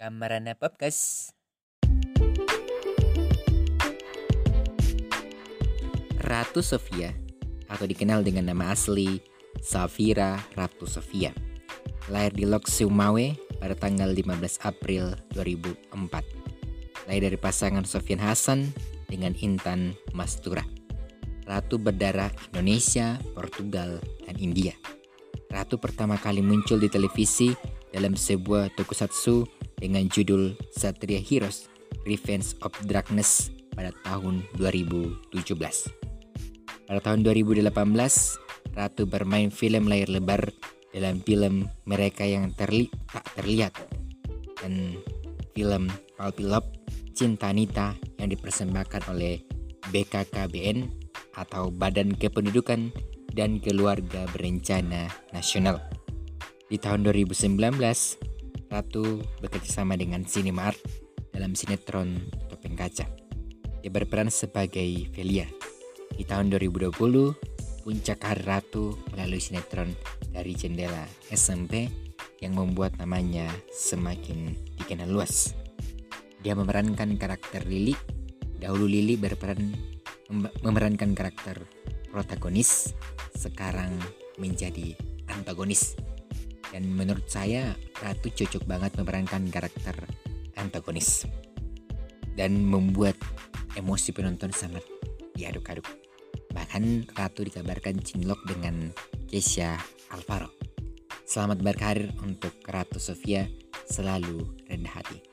Kamarana Podcast. Ratu Sofia atau dikenal dengan nama asli Safira Ratu Sofia. Lahir di Lok Sumawe pada tanggal 15 April 2004. Lahir dari pasangan Sofian Hasan dengan Intan Mastura. Ratu berdarah Indonesia, Portugal, dan India. Ratu pertama kali muncul di televisi dalam sebuah tokusatsu dengan judul Satria Heroes Revenge of Darkness pada tahun 2017. Pada tahun 2018, Ratu bermain film layar lebar dalam film mereka yang terli tak terlihat dan film Palpi Love Cinta Nita yang dipersembahkan oleh BKKBN atau Badan Kependudukan dan Keluarga Berencana Nasional. Di tahun 2019, Ratu bekerjasama dengan Cinemark dalam sinetron Topeng Kaca. Dia berperan sebagai Velia. Di tahun 2020, puncak hari Ratu melalui sinetron dari jendela SMP yang membuat namanya semakin dikenal luas. Dia memerankan karakter Lily. Dahulu Lily berperan memerankan karakter protagonis, sekarang menjadi antagonis. Dan menurut saya Ratu cocok banget memerankan karakter antagonis dan membuat emosi penonton sangat diaduk-aduk. Bahkan Ratu dikabarkan cinlok dengan Keisha Alvaro. Selamat berkarir untuk Ratu Sofia, selalu rendah hati.